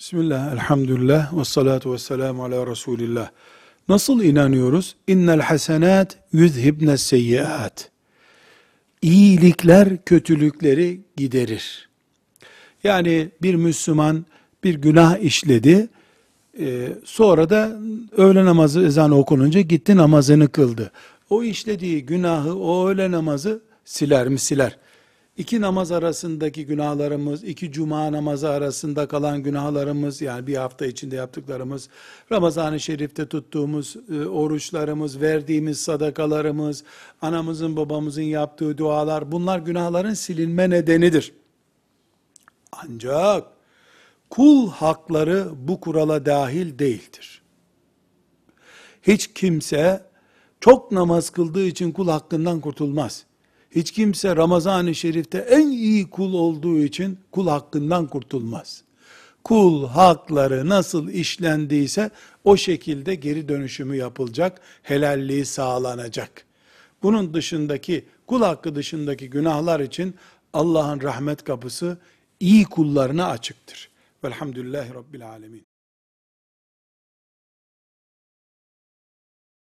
Bismillah, elhamdülillah, ve salatu ve selamu ala Resulillah. Nasıl inanıyoruz? İnnel hasenat yüzhibne seyyiat. İyilikler kötülükleri giderir. Yani bir Müslüman bir günah işledi, e, sonra da öğle namazı ezanı okununca gitti namazını kıldı. O işlediği günahı, o öğle namazı siler mi siler. İki namaz arasındaki günahlarımız, iki cuma namazı arasında kalan günahlarımız, yani bir hafta içinde yaptıklarımız, Ramazan-ı Şerif'te tuttuğumuz e, oruçlarımız, verdiğimiz sadakalarımız, anamızın babamızın yaptığı dualar, bunlar günahların silinme nedenidir. Ancak kul hakları bu kurala dahil değildir. Hiç kimse çok namaz kıldığı için kul hakkından kurtulmaz. Hiç kimse Ramazan-ı Şerif'te en iyi kul olduğu için kul hakkından kurtulmaz. Kul hakları nasıl işlendiyse o şekilde geri dönüşümü yapılacak, helalliği sağlanacak. Bunun dışındaki, kul hakkı dışındaki günahlar için Allah'ın rahmet kapısı iyi kullarına açıktır. Velhamdülillahi Rabbil Alemin.